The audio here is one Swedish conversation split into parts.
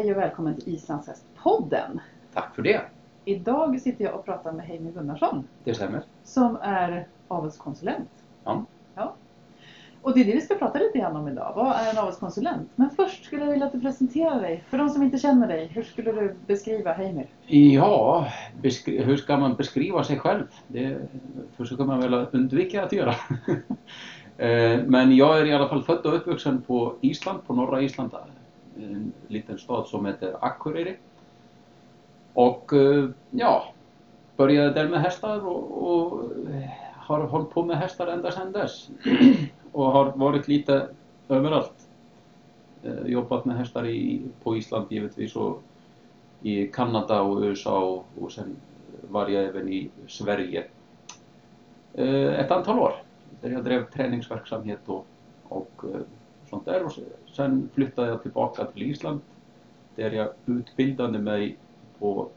hej och välkommen till Islandshästpodden. Tack för det. Idag sitter jag och pratar med Heimir Gunnarsson Det stämmer. som är avelskonsulent. Ja. ja. Och det är det vi ska prata lite grann om idag. Vad är en avelskonsulent? Men först skulle jag vilja att du presenterar dig. För de som inte känner dig, hur skulle du beskriva Heimir? Ja, beskri- hur ska man beskriva sig själv? Det försöker man väl undvika att göra. Eh, Men jag är i alla fall född och uppvuxen på Island, på norra Island. En liten stad som heter Akureyri. Och eh, ja, började där med hästar och, och har hållit på med hästar ända sedan dess. Och har varit lite överallt. Eh, Jobbat med hästar i, på Island givetvis och i Kanada och USA och, och sen var jag även i Sverige eh, ett antal år. Där jag drev träningsverksamhet och, och eh, sånt där. Och sen flyttade jag tillbaka till Island där jag utbildade mig på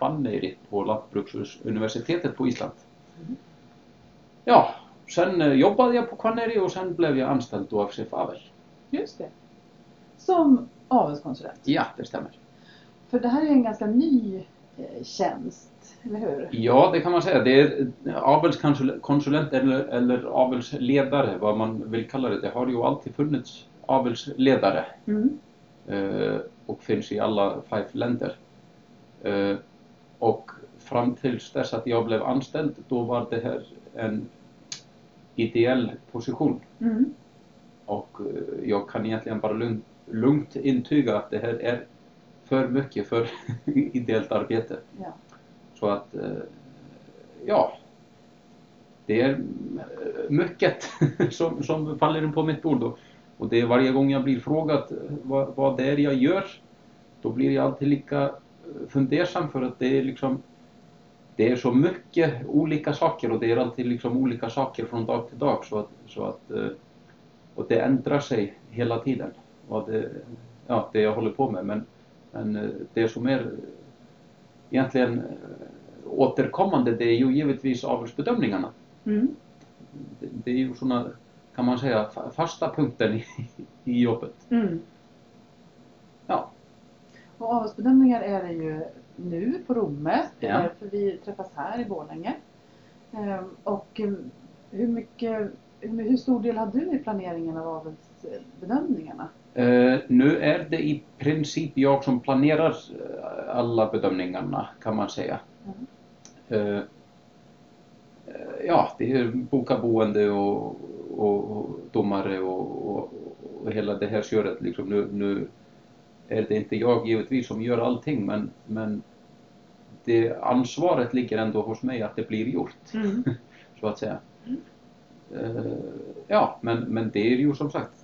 Hvanneyri på Lantbruksuniversitetet på Island. Mm. Ja, sen eh, jobbade jag på Hvanneyri och sen blev jag anställd då av Chef Avel. Just det. Som avelskonsulent. Ja, det stämmer. För det här är en ganska ny tjänst, eller hur? Ja, det kan man säga. Det är avelskonsulent eller, eller avelsledare, vad man vill kalla det. Det har ju alltid funnits avelsledare Mm. eh, och finns i alla fem länder. Eh, och fram tills dess att jag blev anställd, då var det här en ideell position. Mm. Och eh, jag kan egentligen bara lugnt, lugnt intyga att det här är för mycket för ideellt arbete. Ja. Så att, eh, ja, det är eh, mycket som, som faller in på mitt bord. Och, och det är varje gång jag blir frågad eh, vad, vad det är jag gör, då blir jag alltid lika fundersam för att det är liksom det är så mycket olika saker och det är alltid liksom olika saker från dag till dag så att, så att och det ändrar sig hela tiden. Och det, ja, det jag håller på med. Men, men eh, det som är egentligen eh, återkommande det är ju givetvis avelsbedömningarna. Mm. Det, är ju sådana, kan man säga, fa- fasta punkten i, i jobbet. Mm. Ja, Och avelsbedömningar är det ju nu på Romme. Det är Ja. därför vi träffas här i Borlänge. Ehm, och eh, hur, mycket, hur, stor del har du i planeringen av avelsbedömningarna? Eh, nu är det i princip jag som planerar eh, alla bedömningarna kan man säga. Mm. Eh, ja, det är boka boende och, och, domare och, och, och hela det här köret. Liksom nu, nu är det inte jag givetvis som gör allting men, men det ansvaret ligger ändå hos mig att det blir gjort Mm. så att säga. Mm. Eh, ja, men, men det är ju som sagt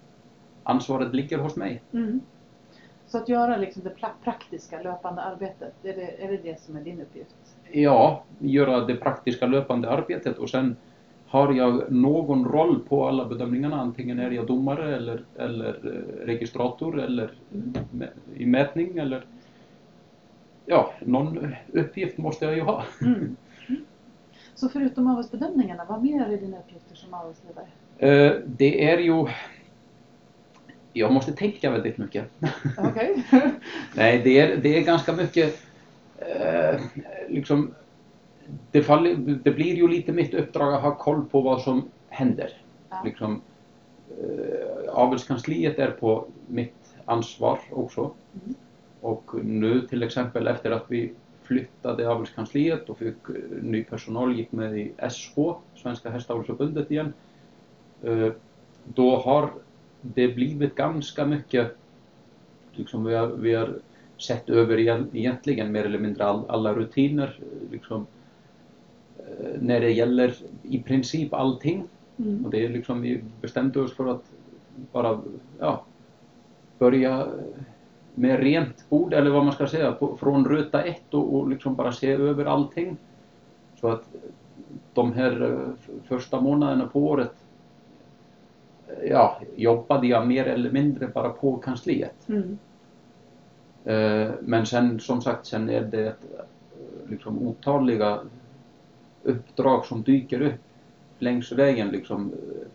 ansvaret ligger hos mig. Mm. Så att göra liksom det pra- praktiska löpande arbetet, är det, är det det som är din uppgift? Ja, göra det praktiska löpande arbetet och sen har jag någon roll på alla bedömningarna. Antingen är jag domare eller, eller eh, registrator eller mä- i mätning eller ja, någon uppgift måste jag ju ha. Mm. Mm. Så förutom avelsbedömningarna, vad mer är dina uppgifter som avelsledare? Eh, Det är ju jag måste tänka väldigt mycket. Okej. Nej, det är, det är ganska mycket eh, liksom det, faller, det blir ju lite mitt uppdrag att ha koll på vad som händer. Ja. Liksom, eh, avelskansliet är på mitt ansvar också. Mm. Och nu till exempel efter att vi flyttade avelskansliet och fick eh, ny personal, gick med i SH, Svenska Hästavelsförbundet igen. Eh, då har det blivit ganska mycket, liksom vi har, vi har sett över igen- egentligen mer eller mindre all, alla rutiner, liksom, eh, när det gäller i princip allting. Mm. Och det är liksom, vi bestämde oss för att bara, ja, börja med rent bord, eller vad man ska säga, på, från ruta ett och, och liksom bara se över allting. Så att de här eh, första månaderna på året, ja, jobbade jag mer eller mindre bara på kansliet. Mm. Eh, Men sen som sagt, sen är det eh, liksom otaliga uppdrag som dyker upp längs vägen liksom, eh,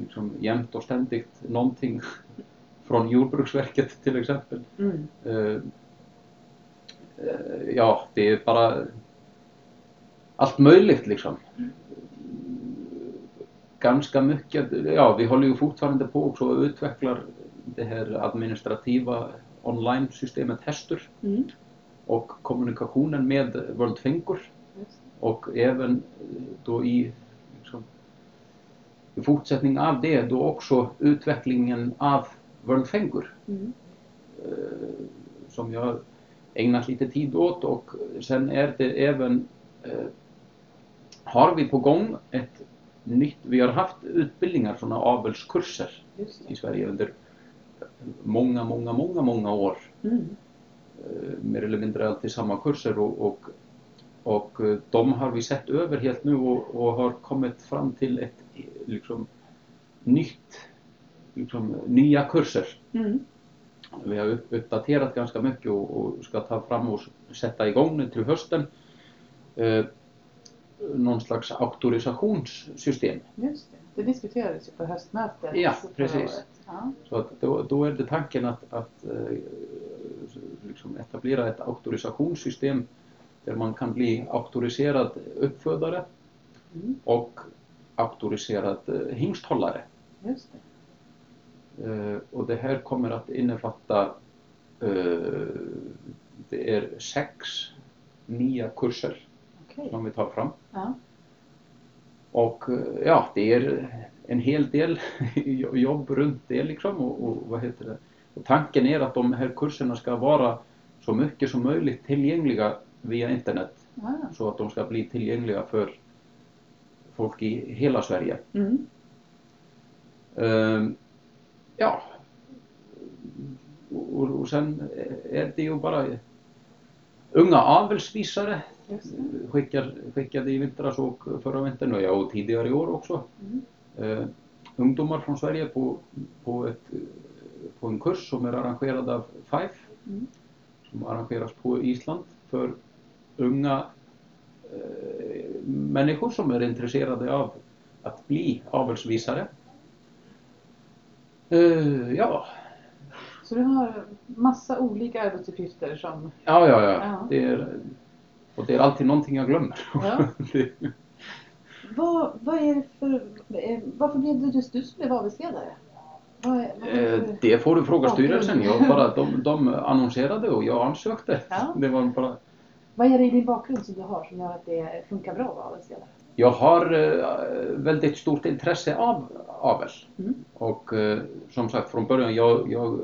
liksom jämt och ständigt någonting från Jordbruksverket till exempel. Mm. Ja, det är bara allt möjligt liksom. Ganska mycket, ja vi håller ju fortfarande på också och utvecklar det här administrativa online-systemet Hestur Mm. och kommunikationen med World Finger Just. och även eh, då i, liksom, i fortsättning av det då också utvecklingen av World Finger Mm. eh, som jag ägnat lite tid åt och sen är det även eh, har vi på gång ett nytt, vi har haft utbildningar, sådana avelskurser i. Sverige under många, många, många, många år. Mm. Eh, mer eller mindre alltid samma kurser och, och, och eh, de har vi sett över helt nu och, och har kommit fram till ett liksom nytt, liksom nya kurser. Mm. Vi har upp- uppdaterat ganska mycket och, och ska ta fram och sätta igång nu till hösten eh, någon slags auktorisationssystem. Just det. Det diskuterades ju på höstmötet Ja, precis. Ja. Så att då, då är det tanken att, att eh, liksom etablera ett auktorisationssystem där man kan bli auktoriserad uppfödare Mm. och auktoriserad eh, hingsthållare. Just det. Eh, och det här kommer att innefatta det är sex nya kurser Okej. som vi tar fram. Ja. Och eh, ja, det är en hel del jobb runt det liksom och, och vad heter det? Och tanken är att de här kurserna ska vara så mycket som möjligt tillgängliga via internet Ah. så att de ska bli tillgängliga för folk i hela Sverige. Mm. Ehm, ja. Och, och sen är det ju bara unga avelsvisare. Skickar, skickade i vintras och förra vintern och, ja, och tidigare i år också. Mm. Eh, ungdomar från Sverige på, på, ett, på en kurs som är arrangerad av FIFE Mm. som arrangeras på Island för unga eh, människor som är intresserade av att bli avelsvisare. Eh, ja, Så du har massa olika arbetsuppgifter som... ja, ja, ja. Ja. Det är, och det är alltid någonting jag glömmer. Ja. det, Vad, vad är det för... eh, Varför blev det just du som blev avelsledare? Är eh, det det får du fråga styrelsen. Jag bara, de, de annonserade och jag ansökte. Ja. Det var bara Vad är det i din bakgrund som du har som gör att det funkar bra att vara avelsledare? Jag har eh, väldigt stort intresse av avel. Mm. Och som sagt från början, jag, jag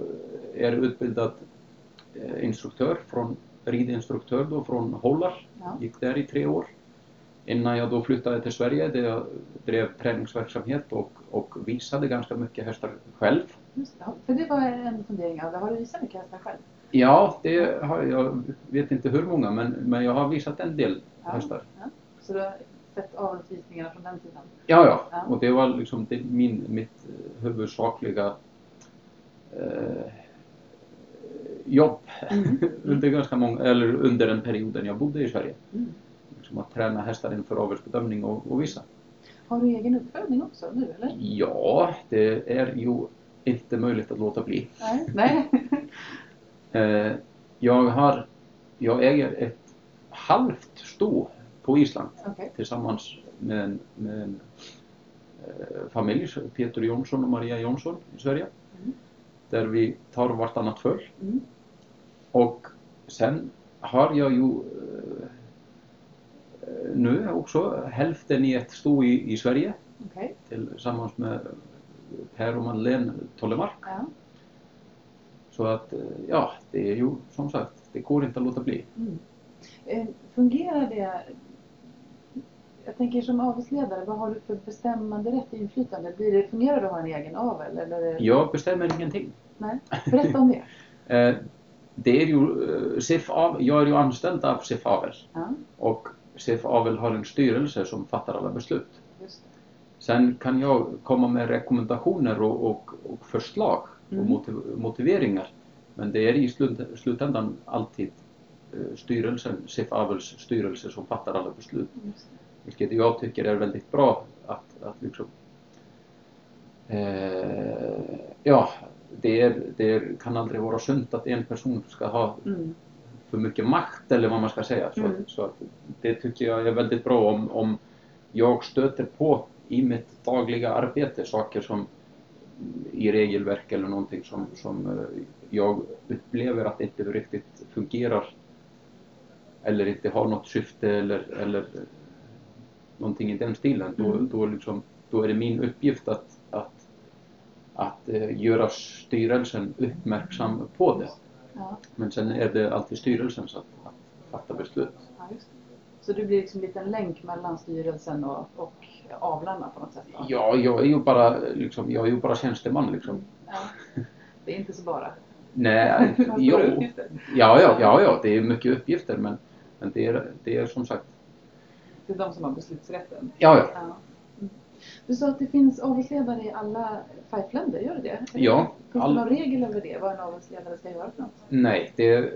är utbildad instruktör, från, ridinstruktör då från Hållar. Ja. Gick där i tre år. Innan jag då flyttade till Sverige där jag drev träningsverksamhet och, och visade ganska mycket hästar själv. Just. För det var en fundering av Har du visat mycket hästar själv? Ja, det har jag, jag vet inte hur många men, men jag har visat en del Ja. hästar. Ja. Så du har sett avelsvisningarna från den sidan? Ja, ja. Ja. Och det var liksom det, min, mitt eh, huvudsakliga eh, jobb Mm. under ganska många, eller under den perioden jag bodde i Sverige. Mm. Liksom att träna hästar inför avelsbedömning och, och visa. Har du egen uppfödning också nu eller? Ja, det är ju inte möjligt att låta bli. Nej. Nej. Eh, jag har, jag äger ett halvt sto på Island Okej. tillsammans med en, med en eh, familj, Peter Jonsson och Maria Jonsson i Sverige. Mm. Där vi tar vartannat för. Mm. Och sen har jag ju eh, nu också hälften i ett sto i, i Sverige Okej. tillsammans med Per och Madeleine Tollemark. Ja. Så att eh, ja, det är ju som sagt, det går inte att låta bli. Mm. Eh, Fungerar det... Jag tänker som avelsledare, vad har du för bestämmande rätt och inflytande? Blir det, fungerar det att ha en egen avel? Eller. Jag bestämmer ingenting. Nej. Berätta om det. Det är ju eh, SIF jag är ju anställd av SIF Avel Ja, och SIF Avel har en styrelse som fattar alla beslut. Sen kan jag komma med rekommendationer och, och, och förslag och Mm. motiv, motiveringar. Men det är i slut, slutändan alltid eh, styrelsen, SIF Avels styrelse som fattar alla beslut. Vilket jag tycker är väldigt bra att, att liksom, eh, ja, det, är, det kan aldrig vara sunt att en person ska ha Mm. för mycket makt eller vad man ska säga. Så, Mm. så det tycker jag är väldigt bra om, om jag stöter på i mitt dagliga arbete saker som i regelverk eller någonting som, som eh, jag upplever att det inte riktigt fungerar eller inte har något syfte eller, eller någonting i den stilen. Då, Mm. då, liksom, då är det min uppgift att, att eh, göra styrelsen uppmärksam på det. Ja, Men sen är det alltid styrelsen som att, att fatta beslut. ja. Så du blir liksom en liten länk mellan styrelsen och, och avlarna på något sätt? Då? Ja, jag är ju bara, liksom, jag är ju bara tjänsteman liksom. Ja. Det är inte så bara. Nej, jo, ja, ja, ja, ja, det är mycket uppgifter men, men det, är, det är som sagt, Det är de som har beslutsrätten. ja, ja, Ja. Du sa att det finns avelsledare i alla FIFE-länder, gör det det? Ja, Finns all- det någon regel över det, vad en avelsledare ska göra för något? nej, det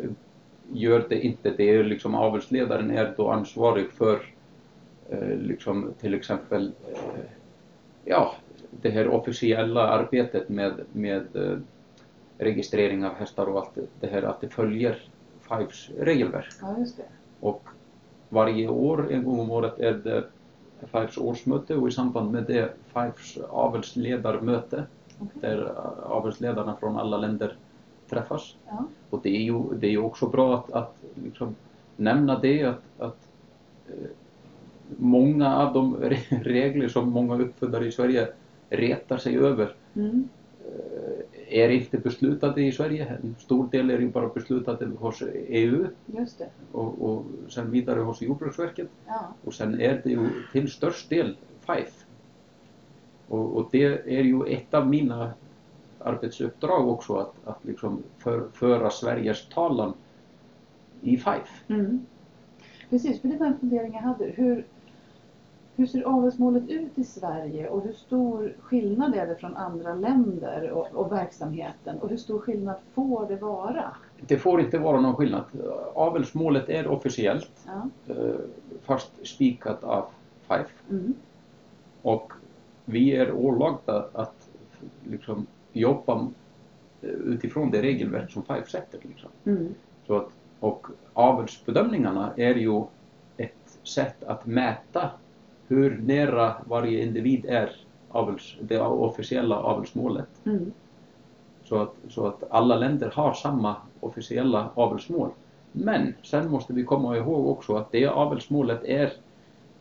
gör det inte. Det är liksom avelsledaren är då ansvarig för eh, liksom till exempel eh, ja, det här officiella arbetet med, med eh, registrering av hästar och allt det här att det följer FIVEs regelverk. Ja, just det. Och varje år, en gång om året, är det FIVEs årsmöte och i samband med det FIVEs avelsledarmöte Okej. där eh, avelsledarna från alla länder träffas. Ja. Och det är ju, det är ju också bra att, att liksom nämna det att, att eh, många av de re- regler som många uppfödare i Sverige retar sig över Mm. Är inte beslutade i Sverige. En stor del är ju bara beslutade hos EU och, och sen vidare hos Jordbruksverket. Ja. Och sen är det ju till störst del FIFE. Och, och det är ju ett av mina arbetsuppdrag också att, att liksom för, föra Sveriges talan i FIFE. Mm. Precis, för det var en fundering jag hade. Hur, hur ser avelsmålet ut i Sverige och hur stor skillnad är det från andra länder och, och verksamheten? Och hur stor skillnad får det vara? Det får inte vara någon skillnad. Avelsmålet är officiellt Ja. eh, fast spikat av FIFE Mm. och vi är ålagda att liksom jobba eh, utifrån det regelverk som FIFE sätter. Liksom. Mm. Så att, och avelsbedömningarna är ju ett sätt att mäta hur nära varje individ är avels, det officiella avelsmålet. Mm. Så att, så att alla länder har samma officiella avelsmål. Men sen måste vi komma ihåg också att det avelsmålet är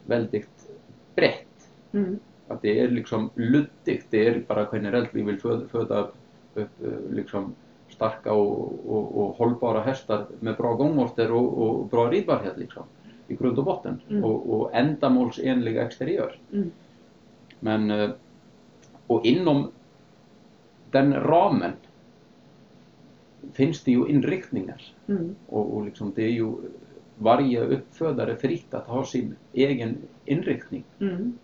väldigt brett. Mm. Att det är liksom luddigt. Det är bara generellt vi vill föda, föda upp, liksom starka och, och, och hållbara hästar med bra gångorter och, och bra ridbarhet liksom. I grund och botten. Mm. Och, och ändamålsenlig exteriör. Mm. Men eh, och inom den ramen finns det ju inriktningar. Mm. Och, och liksom det är ju varje uppfödare fritt att ha sin egen inriktning. Mm.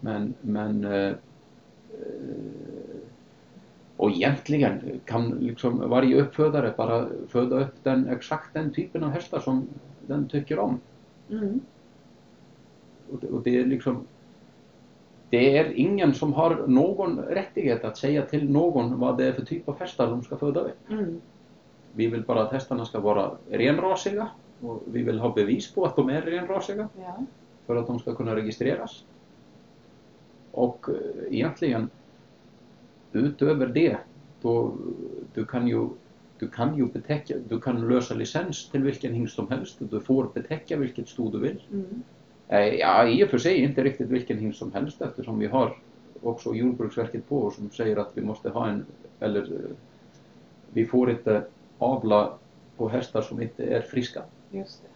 Men, men eh, eh, och egentligen kan liksom varje uppfödare bara föda upp den, exakt den typen av hästar som den tycker om. Mm. Och det, och det är liksom det är ingen som har någon rättighet att säga till någon vad det är för typ av hästar de ska föda upp. Mm. Vi vill bara att hästarna ska vara renrasiga och vi vill ha bevis på att de är renrasiga Ja. för att de ska kunna registreras. Och eh, egentligen utöver det, då du kan ju du kan ju betäcka, du kan lösa licens till vilken hingst som helst. Du får betäcka vilket sto du vill. Mm. Eh, Ja, i och för sig inte riktigt vilken hingst som helst eftersom vi har också Jordbruksverket på oss som säger att vi måste ha en, eller eh, vi får inte avla på hästar som inte är friska. Just det.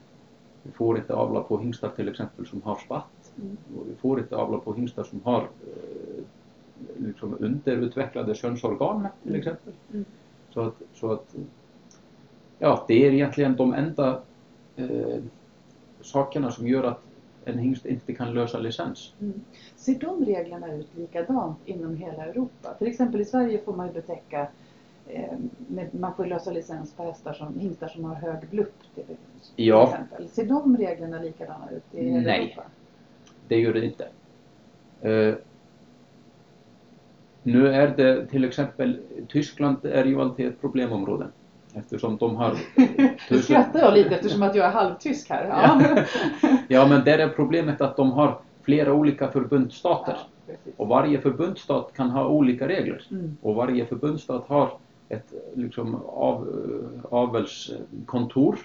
Vi får inte avla på hingstar till exempel som har spatt. Mm. Och vi får inte avla på hingstar som har eh, liksom underutvecklade könsorgan till Mm. exempel. Mm. Så, att, så att ja, det är egentligen de enda eh, sakerna som gör att en hingst inte kan lösa licens. Mm. Ser de reglerna ut likadant inom hela Europa? Till exempel i Sverige får man ju betäcka eh, med, man får lösa licens på hästar som, hingstar som har hög blupp till, till Ja. exempel. Ser de reglerna likadana ut i hela Nej. Europa? Det gör det inte. Eh, Nu är det till exempel, Tyskland är ju alltid ett problemområde eftersom de har Nu skrattar jag lite eftersom att jag är halvtysk här. Ja, Ja, men där är problemet att de har flera olika förbundsstater. Ja. Och varje förbundsstat kan ha olika regler. Mm. Och varje förbundsstat har ett liksom, av, avelskontor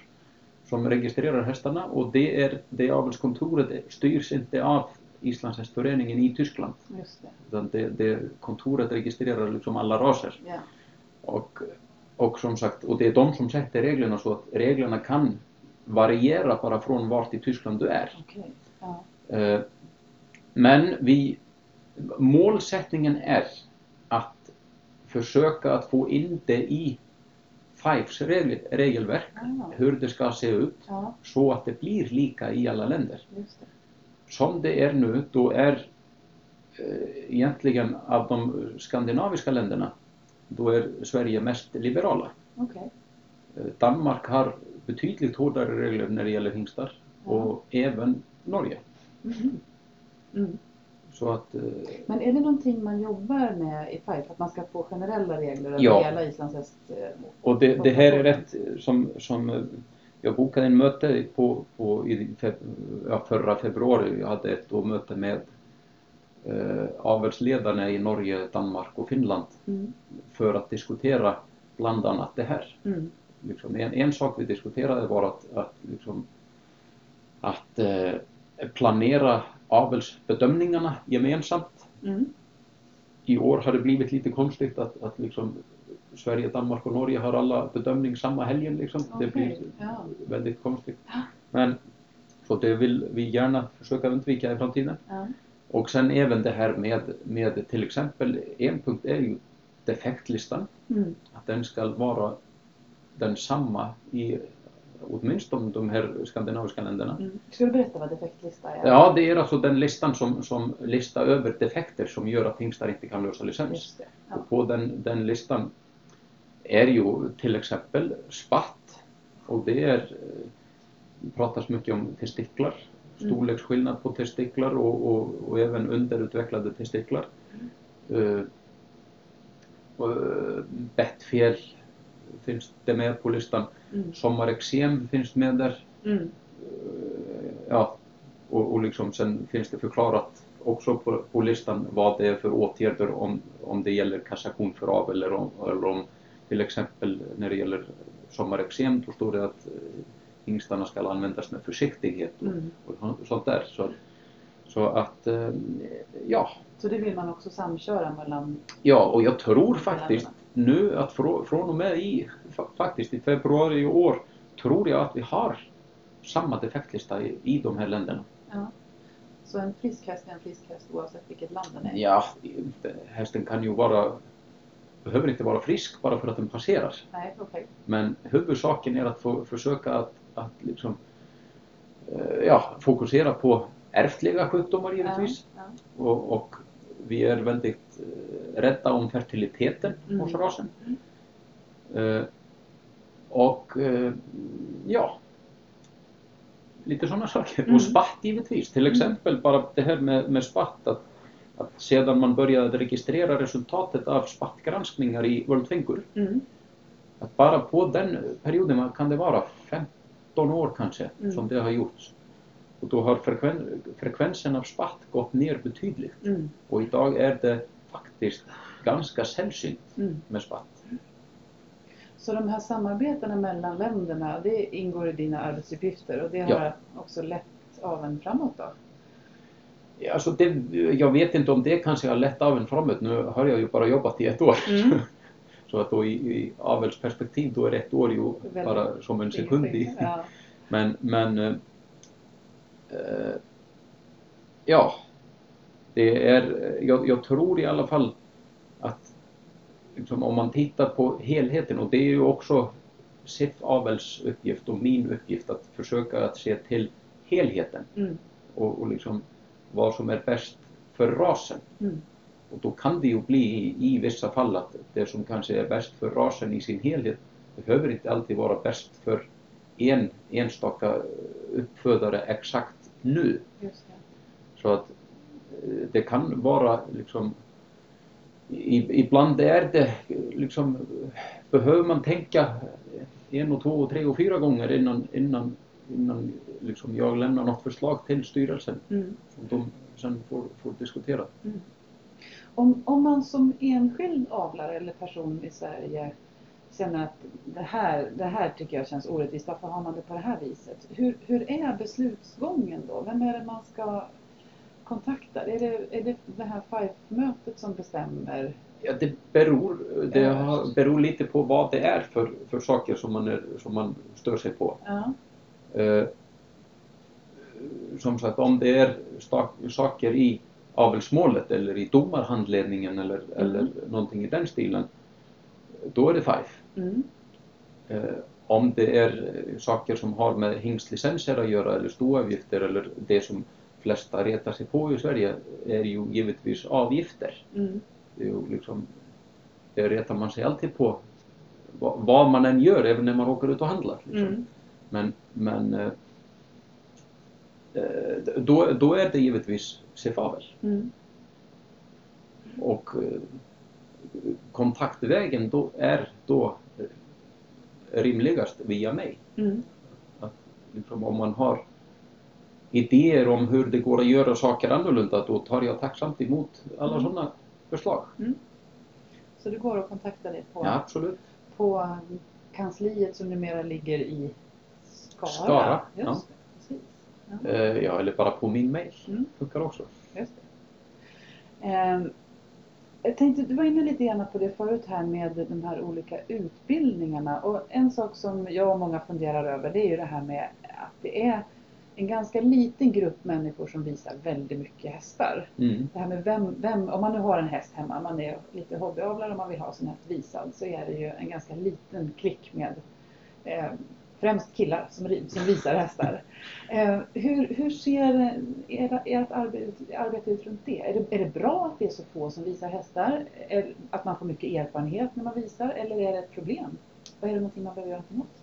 som registrerar hästarna och det, är, det avelskontoret styrs inte av Islandshästföreningen i Tyskland. Just det. Det, det kontoret registrerar liksom alla raser. Ja. Och, och som sagt, och det är de som sätter reglerna så att reglerna kan variera bara från vart i Tyskland du är. Okej. Ja. Eh, Men vi, målsättningen är att försöka att få in det i FIVEs regel, regelverk, Ah, hur det ska se ut, ja, så att det blir lika i alla länder. Som det är nu, då är eh, egentligen av de skandinaviska länderna, då är Sverige mest liberala. Okej. Eh, Danmark har betydligt hårdare regler när det gäller hingstar och även Norge. Mhm. Mm. Så att, eh, Men är det någonting man jobbar med i FIFE? Att man ska få generella regler över Ja. hela Islandshäst? eh, och det, det här är rätt som, som jag bokade en möte på, på i feb, ja, förra februari. Jag hade ett då möte med eh, avelsledarna i Norge, Danmark och Finland Mm. för att diskutera bland annat det här. Mm. Liksom en, en sak vi diskuterade var att, att, liksom, att eh, planera avelsbedömningarna gemensamt. Mm. I år har det blivit lite konstigt att, att liksom, Sverige, Danmark och Norge har alla bedömning samma helgen. Liksom. Det Okej, blir ja. väldigt konstigt. Ja. Men så det vill vi gärna försöka undvika i framtiden. Ja. Och sen även det här med, med till exempel, en punkt är ju defektlistan. Mm. Att den ska vara densamma i åtminstone de här skandinaviska länderna. Mm. Ska du berätta vad defektlista är? Ja, det är alltså den listan som, som listar över defekter som gör att hingstar inte kan lösa licens. Just det. Ja. Och på den, den listan är ju till exempel spatt och det är, eh, pratas mycket om testiklar, storleksskillnad på testiklar och, och, och även underutvecklade testiklar. Uh, och, eh, bettfel finns det med på listan. Mm. Sommarexem finns med där. Mm. Eh, ja, och, och liksom sen finns det förklarat också på, på listan vad det är för åtgärder om, om det gäller kassation för av eller om, eller om till exempel när det gäller sommarexem då står det att eh, hingstarna ska användas med försiktighet och, Mm. och så- sånt där. Så, så att, eh, ja, Så det vill man också samköra mellan... Ja, och jag tror faktiskt nu att frå, från och med i, fa- faktiskt i februari i år, tror jag att vi har samma defektlista i, i de här länderna. Ja. Så en frisk häst är en frisk häst oavsett vilket land den är? Ja, hästen kan ju vara, behöver inte vara frisk bara för att den passerar. Nej, okej. Men huvudsaken är att få, försöka att, att liksom, eh, ja, fokusera på ärftliga sjukdomar givetvis. Ja, Och, och vi är väldigt eh, rädda om fertiliteten Mm. hos rasen. Eh, och eh, ja, lite sådana saker. Mm. Och spatt givetvis. Till exempel bara det här med, med spatt. Att, att sedan man började registrera resultatet av spattgranskningar i World Fingur. ja. Mm. Att bara på den perioden kan det vara 15 år kanske Mm. som det har gjorts. Och då har frekven, frekvensen av spatt gått ner betydligt. Mm. Och idag är det faktiskt ganska sällsynt Mm. med spatt. Så de här samarbetena mellan länderna, det ingår i dina arbetsuppgifter och det har Ja. också lett aveln framåt då? Alltså det, jag vet inte om det kanske har lett av en framåt. Nu har jag ju bara jobbat i ett år. Mm. Så att då i, i avelsperspektiv då är ett år ju Väldigt bara som en sekund i. Ja. Men, men eh, ja, det är, jag, jag tror i alla fall att liksom, om man tittar på helheten och det är ju också SIF Avels uppgift och min uppgift att försöka att se till helheten Mm. och, och liksom vad som är bäst för rasen. Mm. Och då kan det ju bli i, vissa fall att det som kanske är bäst för rasen i sin helhet behöver inte alltid vara bäst för en enstaka uppfödare exakt nu. Så att eh, det kan vara liksom ibland är det liksom, behöver man tänka en och två och tre och fyra gånger innan, innan, innan liksom jag lämnar något förslag till styrelsen Mm. som de sen får, får diskutera. Om, om man som enskild avlare eller person i Sverige känner att det här, det här tycker jag känns orättvist, varför har man det på det här viset? Hur, hur är beslutsgången då? Vem är det man ska kontakta? Är det är det, det här FIFE-mötet som bestämmer? Ja, det beror, det har, beror lite på vad det är för, för saker som man, är, som man stör sig på. Ja. Eh, som sagt, om det är saker i avelsmålet eller i domarhandledningen eller, eller någonting i den stilen, då är det FIFE. Mm. Eh, om det är saker som har med hingstlicenser att göra eller stoavgifter eller det som flesta retar sig på i Sverige är ju givetvis avgifter. Mm. Det, är ju liksom, det retar man sig alltid på Va- vad man än gör, även när man åker ut och handlar. Liksom. Mm. Men, men eh, eh, då, då är det givetvis CFAVEL. Mm. Och eh, kontaktvägen då är då rimligast via mig. Mm. Liksom om man har idéer om hur det går att göra saker annorlunda, då tar jag tacksamt emot alla Mm. sådana förslag. Så det går att kontakta dig på, Ja, absolut. på kansliet som numera ligger i Skara? Skara, ja. Ja. Eh, ja, eller bara på min mail. Mm. Funkar också. Just. Ehm, jag tänkte, du var inne lite grann på det förut här med de här olika utbildningarna och en sak som jag och många funderar över det är ju det här med att det är en ganska liten grupp människor som visar väldigt mycket hästar. Mm. Det här med vem, vem, om man nu har en häst hemma, man är lite hobbyavlare och man vill ha sin häst visad så är det ju en ganska liten klick med eh, främst killar som, som visar hästar. Eh, hur, hur ser era- ert arbete, arbete ut runt det? Är, det? är det bra att det är så få som visar hästar? Är, att man får mycket erfarenhet när man visar? Eller är det ett problem? Vad är det någonting man behöver göra någonting åt?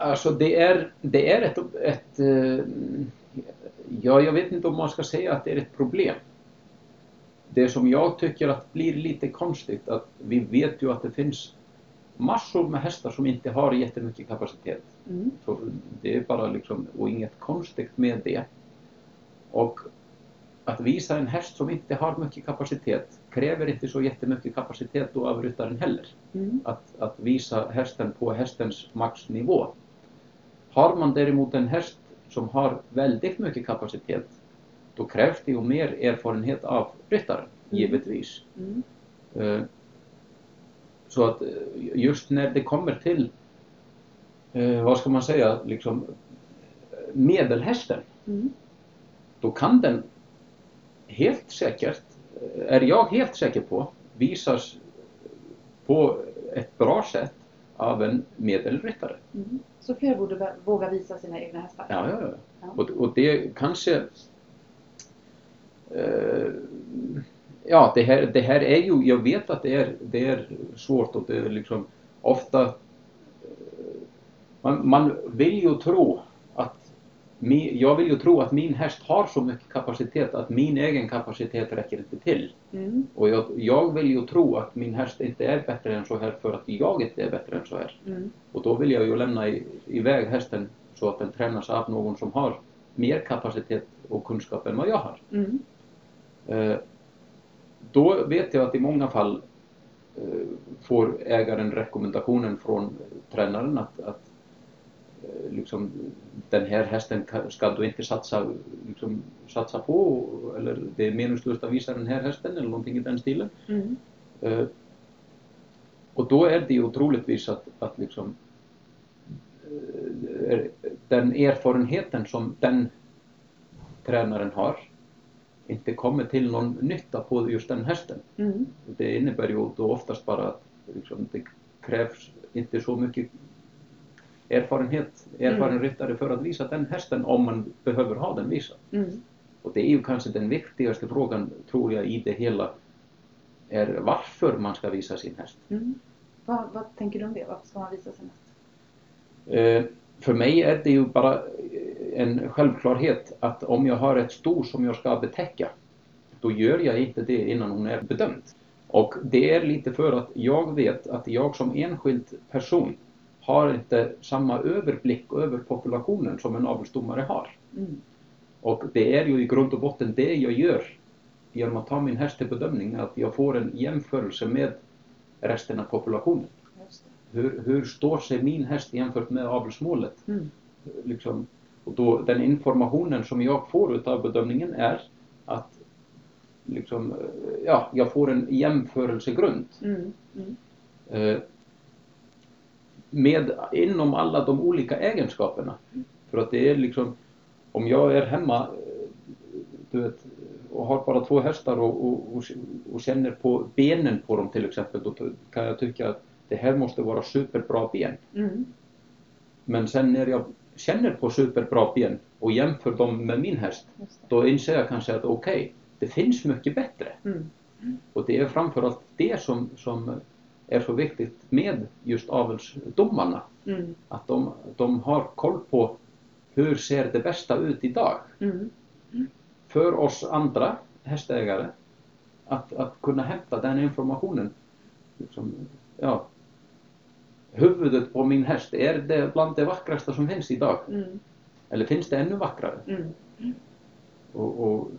Alltså det är, det är ett, ett eh, ja, jag vet inte om man ska säga att det är ett problem. Det som jag tycker att blir lite konstigt att vi vet ju att det finns massor med hästar som inte har jättemycket kapacitet. Mm. Så det är bara liksom, och inget konstigt med det. Och att visa en häst som inte har mycket kapacitet kräver inte så jättemycket kapacitet då av ryttaren heller Mm. att, att visa hästen på hästens maxnivå. Har man däremot en häst som har väldigt mycket kapacitet, då krävs det ju mer erfarenhet av ryttaren, Mm. givetvis. Mm. Eh, Så att eh, just när det kommer till, eh, vad ska man säga, liksom medelhästen, Mm. då kan den helt säkert, eh, är jag helt säker på, visas på ett bra sätt av en medelryttare. Mm. Så fler borde våga visa sina egna hästar? Ja, ja, ja. Ja. Och, och det kanske... Eh, ja, det här, det här är ju, jag vet att det är, det är svårt och det är liksom ofta... eh, Man, man vill ju tro att... Mi, jag vill ju tro att min häst har så mycket kapacitet att min egen kapacitet räcker inte till. Mm. Och jag, jag vill ju tro att min häst inte är bättre än så här för att jag inte är bättre än så här. Mm. Och då vill jag ju lämna i, iväg hästen så att den tränas av någon som har mer kapacitet och kunskap än vad jag har. Mm. Eh, då vet jag att i många fall eh, får ägaren rekommendationen från tränaren att, att eh, liksom, den här hästen ka- ska du inte satsa, liksom, satsa på eller det är meningslöst att visa den här hästen eller någonting i den stilen. Mm. Eh, och då är det ju troligtvis att, att liksom, den erfarenheten som den tränaren har inte kommer till någon nytta på just den hästen. Mm. Det innebär ju då oftast bara att liksom, det krävs inte så mycket erfarenhet, erfaren Mm. ryttare för att visa den hästen om man behöver ha den visad. Mm. Och det är ju kanske den viktigaste frågan, tror jag, i det hela är varför man ska visa sin häst. Mm. Vad, vad tänker du om det? Varför ska man visa sin häst? Eh, för mig är det ju bara en självklarhet att om jag har ett sto som jag ska betäcka, då gör jag inte det innan hon är bedömd. Och det är lite för att jag vet att jag som enskild person har inte samma överblick över populationen som en avelsdomare har. Mm. Och det är ju i grund och botten det jag gör genom att ta min häst till bedömning, att jag får en jämförelse med resten av populationen. Hur, hur står sig min häst jämfört med avelsmålet? Mm. Liksom, och då, den informationen som jag får utav bedömningen är att liksom, eh, ja, jag får en jämförelsegrund. Mm. Mm. Eh, med inom alla de olika egenskaperna. För att det är liksom, om jag är hemma eh, du vet, och har bara två hästar och, och, och, och känner på benen på dem till exempel, då kan jag tycka att det här måste vara superbra ben. Mm. Men sen när jag känner på superbra ben och jämför dem med min häst, då inser jag kanske att okej, det finns mycket bättre. Mm. Och det är framförallt det som, som är så viktigt med just avelsdomarna. Mm. Att de, de har koll på hur ser det bästa ut idag Mm. för oss andra hästägare att, att kunna hämta den informationen. Liksom, ja, huvudet på min häst, är det bland det vackraste som finns idag? Mm. Eller finns det ännu vackrare? Mm. Och, och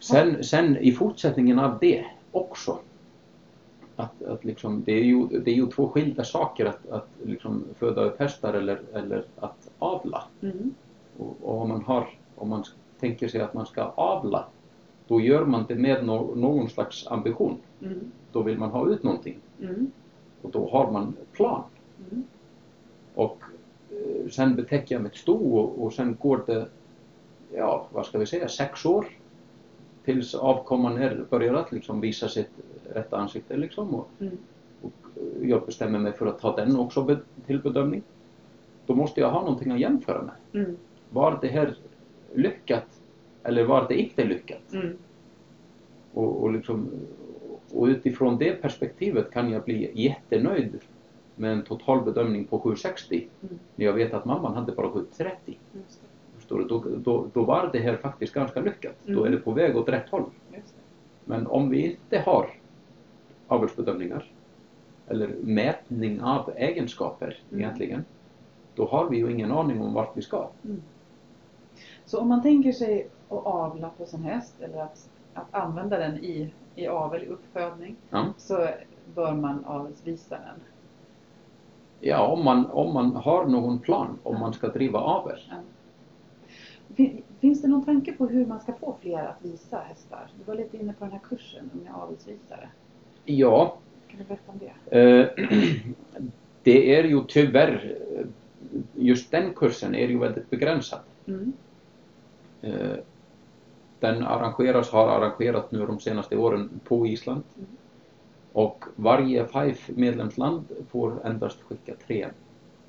sen, sen i fortsättningen av det också att, att liksom, det, är ju, det är ju två skilda saker att, att liksom föda upp hästar eller, eller att avla. Mm. Och, och om, man har, om man tänker sig att man ska avla, då gör man det med no, någon slags ambition. Mm. Då vill man ha ut någonting Mm. Och då har man plan. Mm. Och eh, sen betäcker jag mitt sto och, sen går det, ja vad ska vi säga, sex år tills avkomman är, börjar att liksom visa sitt rätta ansikte liksom. Och, Mm. och eh, jag bestämmer mig för att ta den också be, till bedömning. Då måste jag ha någonting att jämföra med. Mm. Var det här lyckat eller var det inte lyckat? Mm. Och, och, liksom, och utifrån det perspektivet kan jag bli jättenöjd med en total bedömning på 760 Mm. när jag vet att mamman hade bara 730. Just det. Förstår du? Då, då, då var det här faktiskt ganska lyckat. Då Mm. är det på väg åt rätt håll. Just det. Men om vi inte har avelsbedömningar eller mätning av egenskaper Mm. egentligen, då har vi ju ingen aning om vart vi ska. Mm. Så om man tänker sig att avla på sin häst eller att, att använda den i, i avel, i uppfödning, Ja. så bör man avelsvisa den. Ja, om man, om man har någon plan om Ja. man ska driva avel. Fin, finns det någon tanke på hur man ska få fler att visa hästar? Du var lite inne på den här kursen, Unga avelsvisare. Ja, Kan du berätta om det? Eh, det är ju tyvärr, just den kursen är ju väldigt begränsad. Mm. Eh, Den arrangeras, har arrangerat nu de senaste åren på Island. Mm. Och varje FIFE medlemsland får endast skicka tre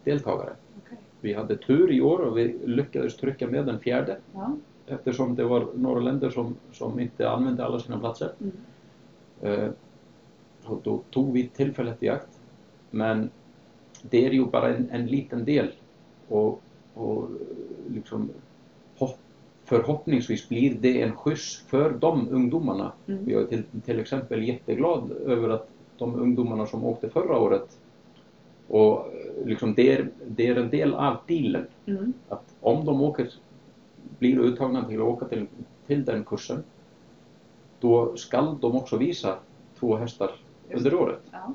deltagare. Okej. Vi hade tur i år och vi lyckades trycka med den fjärde Ja. eftersom det var några länder som, som inte använde alla sina platser. Mm. Eh, så då tog vi tillfället i akt. Men det är ju bara en, en liten del och, och eh, liksom hopp, förhoppningsvis blir det en skjuts för de ungdomarna. Mm. Jag är till, till exempel jätteglad över att de ungdomarna som åkte förra året och liksom det, är, det är en del av dealen Mm. att om de åker, blir uttagna till att åka till, till den kursen då skall de också visa två hästar under året. Ja.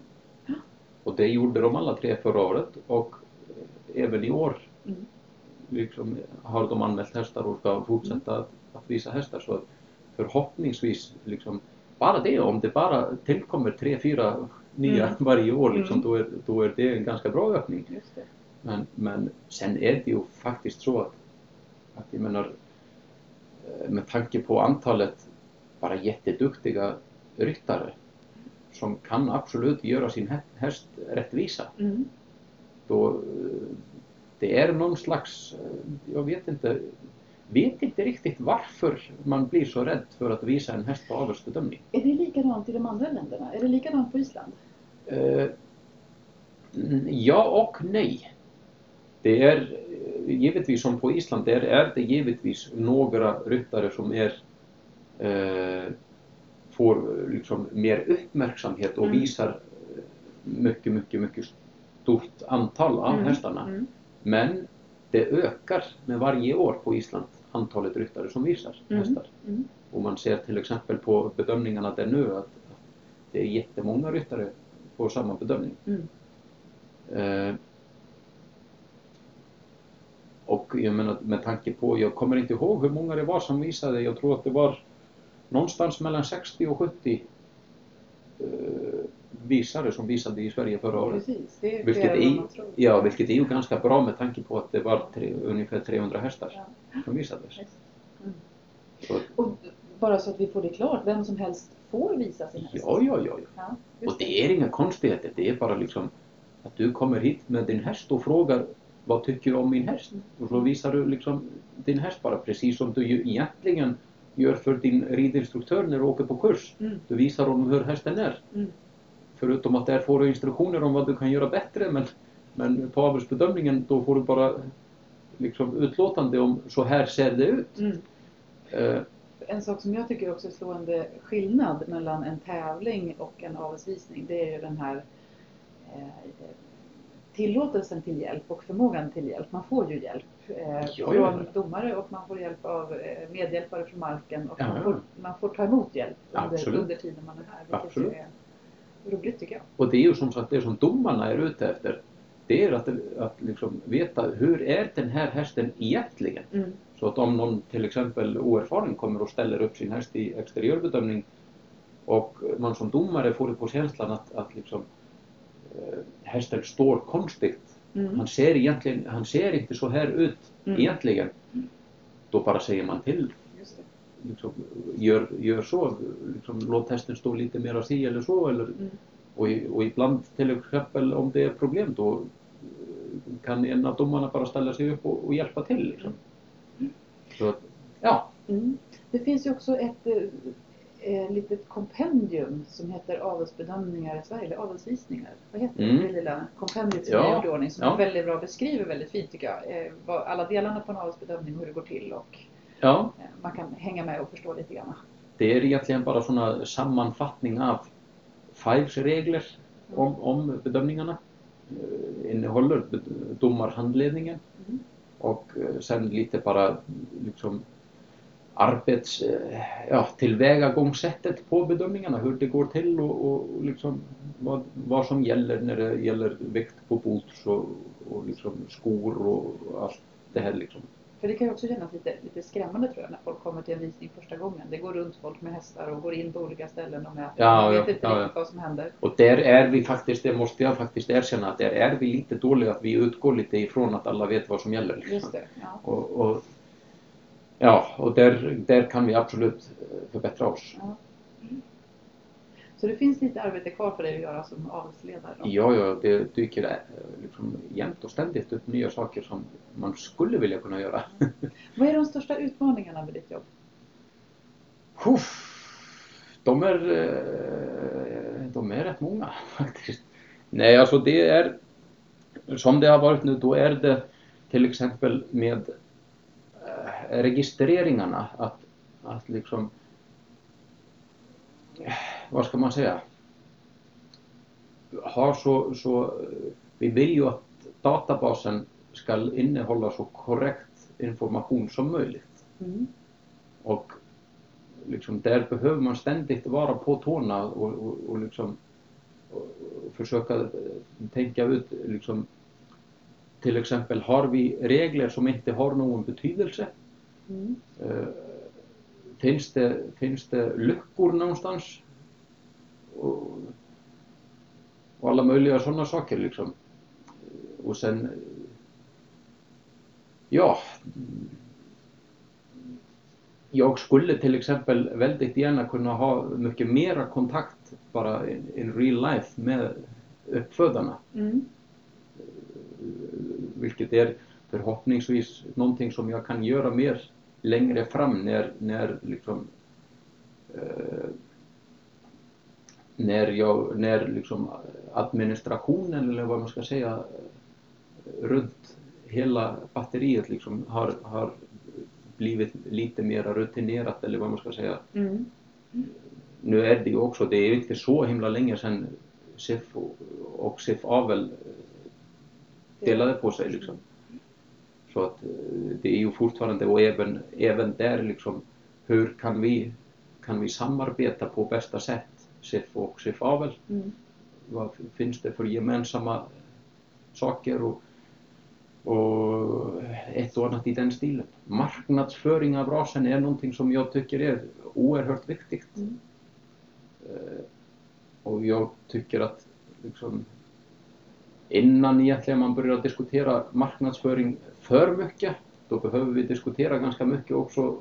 Och det gjorde de alla tre förra året och eh, även i år Mm. Liksom, har de anmält hästar och ska fortsätta att, att visa hästar. Så förhoppningsvis, liksom, bara det, om det bara tillkommer tre, fyra nya Mm. varje år, liksom, Mm. då, är, då är det en ganska bra ökning. Men, men sen är det ju faktiskt så att, att jag menar, eh, med tanke på antalet bara jätteduktiga ryttare som kan absolut göra sin hä- häst rättvisa. Mm. Då, det är någon slags, eh, jag vet inte, vet inte riktigt varför man blir så rädd för att visa en häst på avelsbedömning. Är det likadant i de andra länderna? Är det likadant på Island? Mm, ja och nej. Det är eh, givetvis som på Island, där är det givetvis några ryttare som är eh, får liksom mer uppmärksamhet och Mm. visar mycket, mycket, mycket stort antal av Mm. hästarna. Mm. Men det ökar med varje år på Island antalet ryttare som visar Mm. hästar. Mm. Och man ser till exempel på bedömningarna där nu att, det är jättemånga ryttare på samma bedömning. Mm. Eh, och jag menar med tanke på, jag kommer inte ihåg hur många det var som visade, jag tror att det var någonstans mellan 60 och 70 eh, visare som visade i Sverige förra året. Precis, det är Vilket är, vad man tror. ja, vilket är ju ganska bra med tanke på att det var tre, ungefär 300 hästar Ja. som visades. Mm. Och bara så att vi får det klart, vem som helst får visa sin häst? ja, ja, ja, ja. Och det är inga konstigheter, det är bara liksom att du kommer hit med din häst och frågar vad tycker du om min häst? Och så visar du liksom din häst bara precis som du ju egentligen gör för din ridinstruktör när du åker på kurs. Mm. Du visar honom hur hästen är. Mm. Förutom att där får du instruktioner om vad du kan göra bättre men, men på avelsbedömningen då får du bara liksom utlåtande om så här ser det ut. Mm. Eh, En sak som jag tycker också är slående skillnad mellan en tävling och en avelsvisning det är ju den här eh, tillåtelsen till hjälp och förmågan till hjälp. Man får ju hjälp eh, från domare och man får hjälp av eh, medhjälpare från marken och Ja, man, får, man får ta emot hjälp under, under tiden man är här. Vilket Absolut. ju är roligt tycker jag. Och det är ju som sagt det som domarna är ute efter. Det är att, att liksom veta hur är den här hästen egentligen? Mm. Så att om någon till exempel oerfaren kommer och ställer upp sin häst i exteriörbedömning och man som domare får det på känslan att, att liksom, eh, hästen står konstigt. Mm. Han ser, egentligen, han ser inte så här ut Mm. egentligen. Då bara säger man till. Liksom, gör, gör så. Liksom, låt hästen stå lite mer si eller så. Eller, Mm. och, och ibland till exempel om det är problem då kan en av domarna bara ställa sig upp och, och hjälpa till. Liksom. Så att, ja, Mm. Det finns ju också ett eh, eh, litet kompendium som heter avelsbedömningar i Sverige, eller avelsvisningar. Vad heter Mm. det? Lilla kompendiet som Ja. är i ordning som Ja. är väldigt bra beskriver väldigt fint tycker jag. Eh, vad, alla delarna på en avelsbedömning, hur det går till och ja, eh, man kan hänga med och förstå lite grann. det är egentligen bara sådana sammanfattning av Fives regler om, om bedömningarna. Eh, innehåller domarhandledningen Mm. och eh, sen lite bara liksom arbets, ja, tillvägagångssättet på bedömningarna, hur det går till och, och liksom vad, vad som gäller när det gäller vikt på boots och, och liksom skor och allt det här liksom. För det kan ju också kännas lite, lite skrämmande tror jag när folk kommer till en visning första gången. Det går runt folk med hästar och går in på olika ställen och mäter. Ja, man ja, vet inte ja, riktigt vad som händer. Och där är vi faktiskt, det måste jag faktiskt erkänna, att där är vi lite dåliga, att vi utgår lite ifrån att alla vet vad som gäller. Liksom. Just det. Ja. Och, och, ja, och där, där kan vi absolut eh, förbättra oss. Ja. Så det finns lite arbete kvar för dig att göra som avelsledare. då. Ja, ja, det dyker eh, liksom jämt och ständigt upp nya saker som man skulle vilja kunna göra. Vad är de största utmaningarna med ditt jobb? Uff, de är, eh, de är rätt många faktiskt. Nej, alltså det är som det har varit nu, då är det till exempel med eh, registreringarna att, att liksom vad ska man säga har så, så vi vill ju att databasen ska innehålla så korrekt information som möjligt Mm. och liksom, där behöver man ständigt vara på tårna och, och, och, liksom, och, försöka tänka ut liksom, till exempel har vi regler som inte har någon betydelse? Mm. Eh, finns, det, finns det luckor någonstans? Och, och alla möjliga sådana saker liksom. Och sen, ja, jag skulle till exempel väldigt gärna kunna ha mycket mera kontakt bara in, in real life med uppfödarna. Mm. Vilket är förhoppningsvis någonting som jag kan göra mer längre fram när, när liksom eh, när jag, när liksom administrationen eller vad man ska säga runt hela batteriet liksom har, har blivit lite mer rutinerat eller vad man ska säga. Mm. nu är det ju också, det är ju inte så himla länge sedan SIF och, och SIF Avel eh, delade på sig liksom. Så att eh, det är ju fortfarande och även, även där liksom hur kan vi, kan vi samarbeta på bästa sätt SIF och SIF Avel? Mm. Vad finns det för gemensamma saker och, och ett och annat i den stilen. Marknadsföring av rasen är någonting som jag tycker är oerhört viktigt. Mm. Eh, och jag tycker att liksom, innan egentligen man börjar diskutera marknadsföring för mycket, då behöver vi diskutera ganska mycket också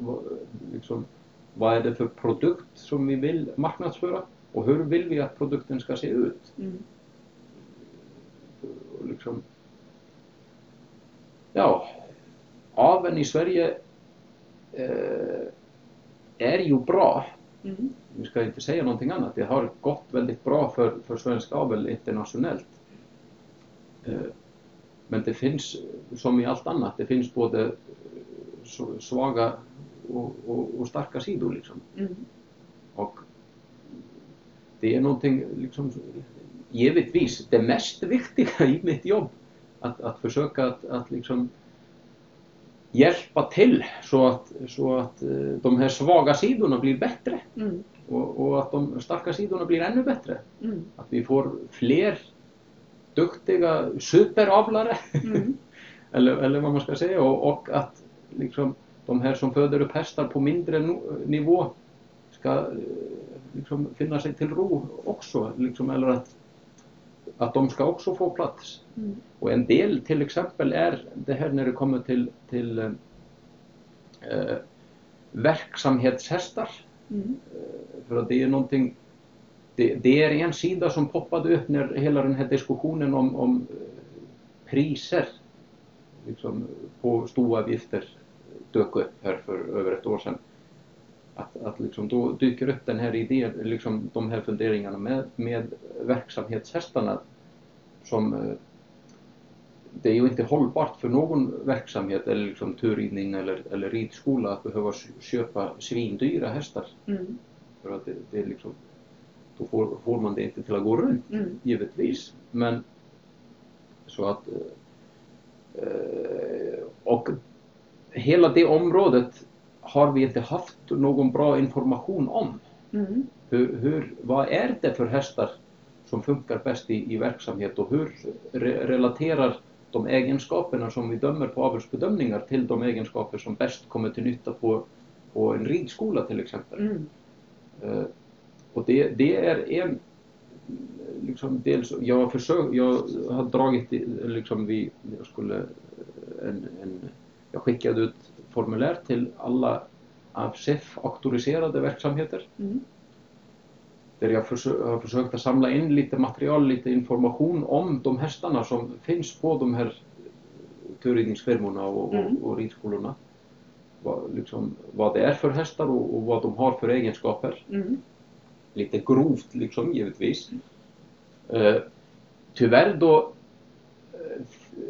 liksom, vad är det för produkt som vi vill marknadsföra och hur vill vi att produkten ska se ut. Mm. Liksom, ja, aveln i Sverige eh, är ju bra. Mm. Vi ska inte säga någonting annat. Det har gått väldigt bra för, för svensk avel internationellt. Eh, men det finns, som i allt annat, det finns både svaga och, och, och starka sidor liksom. Mm. Det är någonting, liksom, givetvis, det mest viktiga i mitt jobb. Att, att försöka att, att liksom hjälpa till så att, så att eh, de här svaga sidorna blir bättre Mm. och, och att de starka sidorna blir ännu bättre. Mm. Att vi får fler duktiga superavlare Mm. eller, eller vad man ska säga och, och att liksom, de här som föder upp hästar på mindre nivå ska eh, liksom, finna sig till ro också liksom, eller att, att de ska också få plats. Mm. Och en del till exempel är det här när det kommer till, till eh, eh, verksamhetshästar. Mm. För att det är någonting, det, det är en sida som poppade upp när hela den här diskussionen om, om eh, priser liksom, på stoavgifter dök upp här för över ett år sedan. Att, att liksom då dyker upp den här idén, liksom de här funderingarna med, med verksamhetshästarna som eh, det är ju inte hållbart för någon verksamhet eller liksom turridning eller, eller ridskola att behöva köpa svindyra hästar. Mm. För att det, det är liksom, då får, får man det inte till att gå runt, Mm. givetvis. Men så att eh, och hela det området har vi inte haft någon bra information om. Mm. Hur, hur, vad är det för hästar som funkar bäst i, i verksamhet och hur re, relaterar de egenskaperna som vi dömer på avelsbedömningar till de egenskaper som bäst kommer till nytta på, på en ridskola till exempel. Mm. Eh, och det, det är en liksom dels, jag har försökt, jag har dragit liksom vi, jag skulle en, en, jag skickade ut formulär till alla av SEF auktoriserade verksamheter Mm. där jag försö- har försökt att samla in lite material, lite information om de hästarna som finns på de här turridningsfirmorna och, Mm. och, och ridskolorna. Vad, liksom, vad det är för hästar och, och vad de har för egenskaper Mm. lite grovt liksom givetvis. Eh, tyvärr då eh,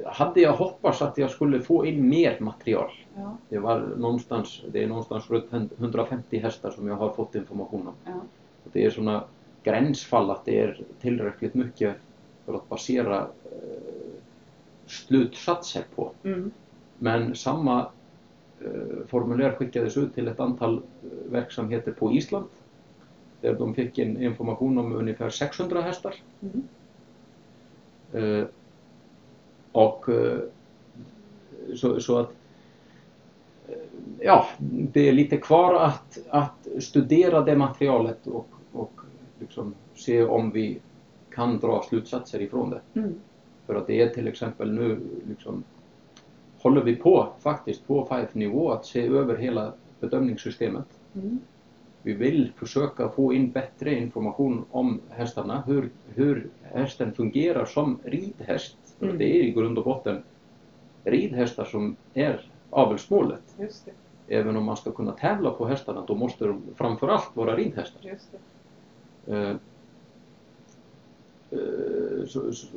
hade jag hoppats att jag skulle få in mer material. Ja. Det var någonstans, det är någonstans runt 150 hästar som jag har fått information om. Ja. Det är sådana gränsfall att det är tillräckligt mycket för att basera eh, slutsatser på. Mm. Men samma eh, formulär skickades ut till ett antal eh, verksamheter på Island där de fick in information om ungefär 600 hästar. Mm. Eh, och eh, så, så att eh, ja, det är lite kvar att, att studera det materialet och, och liksom se om vi kan dra slutsatser ifrån det. Mm. För att det är till exempel nu liksom håller vi på faktiskt på FIFE-nivå att se över hela bedömningssystemet. Mm. Vi vill försöka få in bättre information om hästarna, hur, hur hästen fungerar som ridhäst. Mm. det är i grund och botten ridhästar som är avelsmålet. Även om man ska kunna tävla på hästarna då måste de framförallt vara ridhästar. Eh, eh, så, så,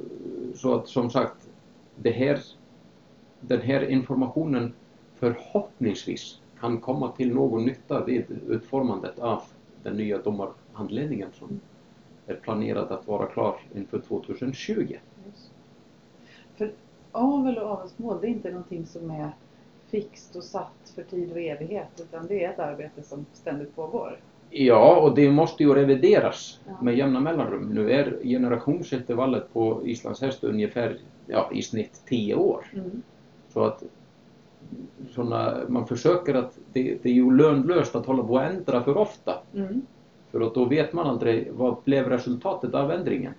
så att som sagt, det här, den här informationen förhoppningsvis kan komma till någon nytta vid utformandet av den nya domarhandledningen som är planerad att vara klar inför 2020. Avel och avelsmål, det är inte någonting som är fixt och satt för tid och evighet utan det är ett arbete som ständigt pågår. Ja, och det måste ju revideras Ja. med jämna mellanrum. Nu är generationsintervallet på Islands häst ungefär ja, i snitt 10 år. Mm. Så att såna, man försöker att, det, det är ju lönlöst att hålla på och ändra för ofta. Mm. För att då vet man aldrig vad blev resultatet av ändringen.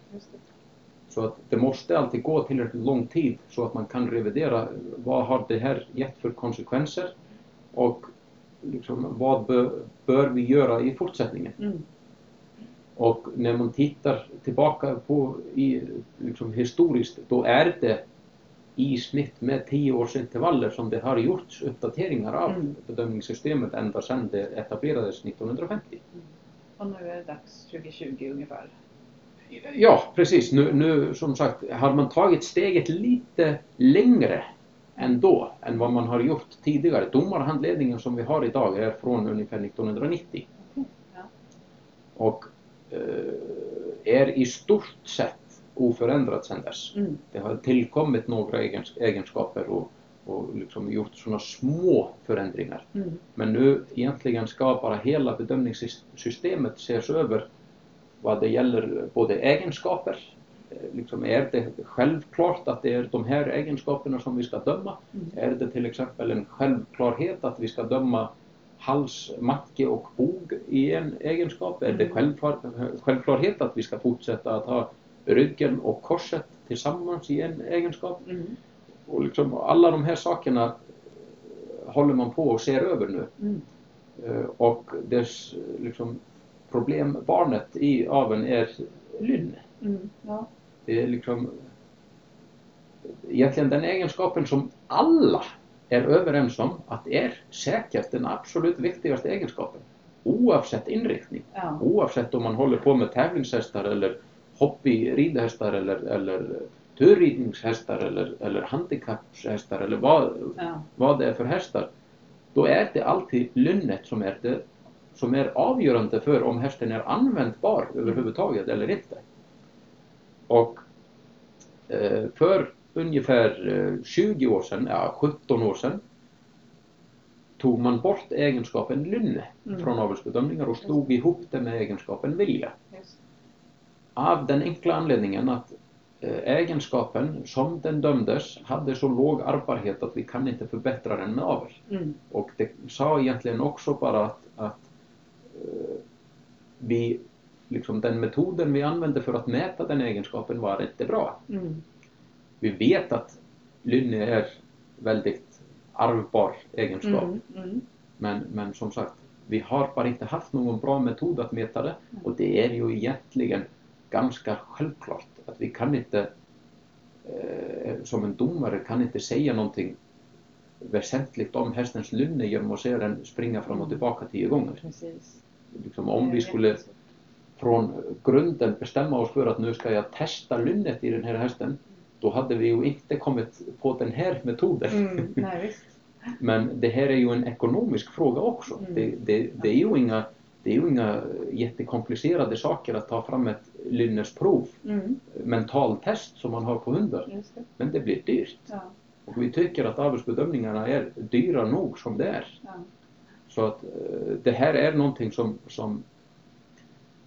Så att det måste alltid gå tillräckligt lång tid så att man kan revidera vad har det här gett för konsekvenser och liksom, vad bör, bör vi göra i fortsättningen. Mm. Och när man tittar tillbaka på i, liksom historiskt, då är det i snitt med 10 års intervaller som det har gjorts uppdateringar av Mm. bedömningssystemet ända sedan det etablerades 1950. Och nu är det dags 2020 ungefär. Ja, precis. Nu, nu som sagt har man tagit steget lite längre än då, än vad man har gjort tidigare. Domarhandledningen som vi har idag är från ungefär 1990 Okej, Ja. och eh, är i stort sett oförändrat sedan dess. Mm. Det har tillkommit några egens- egenskaper och, och liksom gjort sådana små förändringar. Mm. Men nu egentligen ska bara hela bedömningssystemet ses över vad det gäller både egenskaper, eh, liksom är det självklart att det är de här egenskaperna som vi ska döma? Mm. Är det till exempel en självklarhet att vi ska döma hals, macke och bog i en egenskap? Är det Mm. självklar, självklarhet att vi ska fortsätta att ha ryggen och korset tillsammans i en egenskap? Mm. Och liksom alla de här sakerna håller man på och ser över nu. Mm. Eh, Och dess liksom, problembarnet i aveln är lynne. Mm. Ja. Det är liksom egentligen den egenskapen som alla är överens om att är säkert den absolut viktigaste egenskapen. Oavsett inriktning. Ja. Oavsett om man håller på med tävlingshästar eller hobbyridhästar eller, eller turridningshästar eller, eller handikappshästar eller vad, Ja. vad det är för hästar. Då är det alltid lynnet som är, det, som är avgörande för om hästen är användbar överhuvudtaget eller inte. Och eh, för ungefär eh, 20 år sedan, ja 17 år sedan, tog man bort egenskapen lynne Mm. från avelsbedömningar och slog ihop det med egenskapen vilja. Just. Av den enkla anledningen att eh, egenskapen som den dömdes hade så låg arvbarhet att vi kan inte förbättra den med avel. Mm. Och det sa egentligen också bara att, att eh, vi, liksom den metoden vi använde för att mäta den egenskapen var inte bra. Mm. Vi vet att lynne är väldigt arvbar egenskap. Mm. Mm. Men, men som sagt, vi har bara inte haft någon bra metod att mäta det och det är ju egentligen ganska självklart att vi kan inte eh, som en domare kan inte säga någonting väsentligt om hästens lynne genom att se den springa fram och tillbaka tio gånger. Precis. Liksom, om vi skulle från grunden bestämma oss för att nu ska jag testa lynnet i den här hästen då hade vi ju inte kommit på den här metoden. Mm. Nej. Men det här är ju en ekonomisk fråga också. Mm. Det, det, det, är ju inga, det är ju inga jättekomplicerade saker att ta fram ett lynnesprov, Mm. mentaltest som man har på hundar. Men det blir dyrt. Ja. Och vi tycker att avelsbedömningarna är dyra nog som det är. Ja. Så att eh, det här är någonting som, som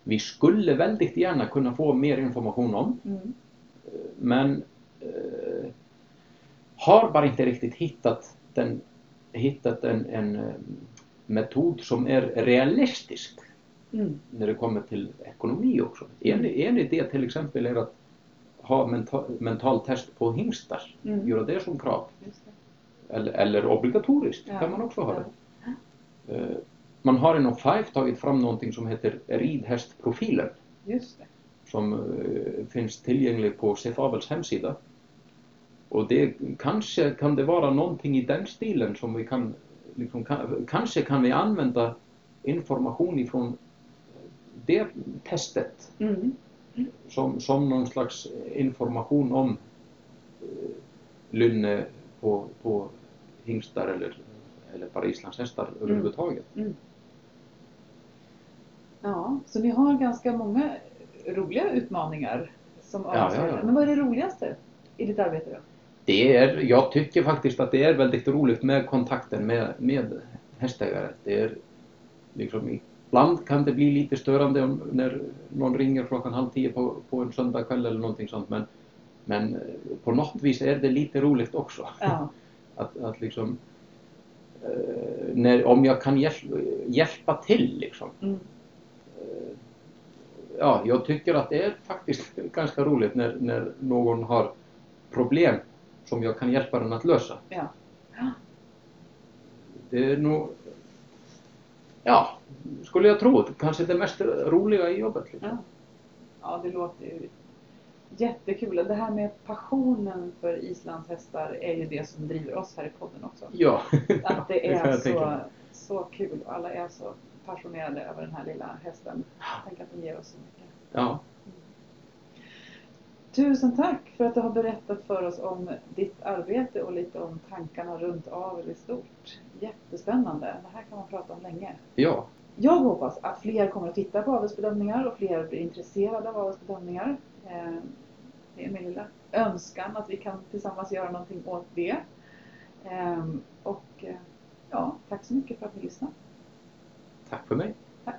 vi skulle väldigt gärna kunna få mer information om. Mm. Men eh, har bara inte riktigt hittat, den, hittat en, en eh, metod som är realistisk Mm. när det kommer till ekonomi också. En, en idé till exempel är att ha mental, mental test på hingstar, Mm. göra det som krav. Det. Eller, eller obligatoriskt Ja. kan man också ha Ja. det. Eh, Man har inom Five tagit fram någonting som heter ridhästprofilen Just det. som eh, finns tillgänglig på Cefabels hemsida. Och det kanske kan det vara någonting i den stilen som vi kan, liksom, kan kanske kan vi använda information ifrån det testet Mm. som, som någon slags information om eh, lynne på, på hingstar eller, eller bara islandshästar överhuvudtaget. Mm. Ja, så ni har ganska många roliga utmaningar som Ja, ja, ja. Men vad är det roligaste i ditt arbete då? Det är, jag tycker faktiskt att det är väldigt roligt med kontakten med, med hästägare. Det är liksom, ibland kan det bli lite störande om, när någon ringer klockan halv tio på, på en söndagkväll eller någonting sånt. Men, men eh, på något vis är det lite roligt också. Ja, Att, att liksom, när, om jag kan hjälp, hjälpa till liksom. mm. Eh, ja, jag tycker att det är faktiskt ganska roligt när, när någon har problem som jag kan hjälpa den att lösa. ja. Det är nog, ja, skulle jag tro, kanske det mest roliga i jobbet. Liksom. Ja. ja, det låter ju jättekul. Det här med passionen för islandshästar är ju det som driver oss här i podden också. Ja, Att det är tänka så, så kul och alla är så passionerade över den här lilla hästen. Tänk att den ger oss så mycket. Ja, Tusen tack för att du har berättat för oss om ditt arbete och lite om tankarna runt avel i stort. Jättespännande. Det här kan man prata om länge. ja, Jag hoppas att fler kommer att titta på avelsbedömningar och fler blir intresserade av avelsbedömningar. Eh, Det är min lilla önskan att vi kan tillsammans göra någonting åt det. Eh, Och eh, ja, tack så mycket för att ni lyssnade. tack för mig. Tack.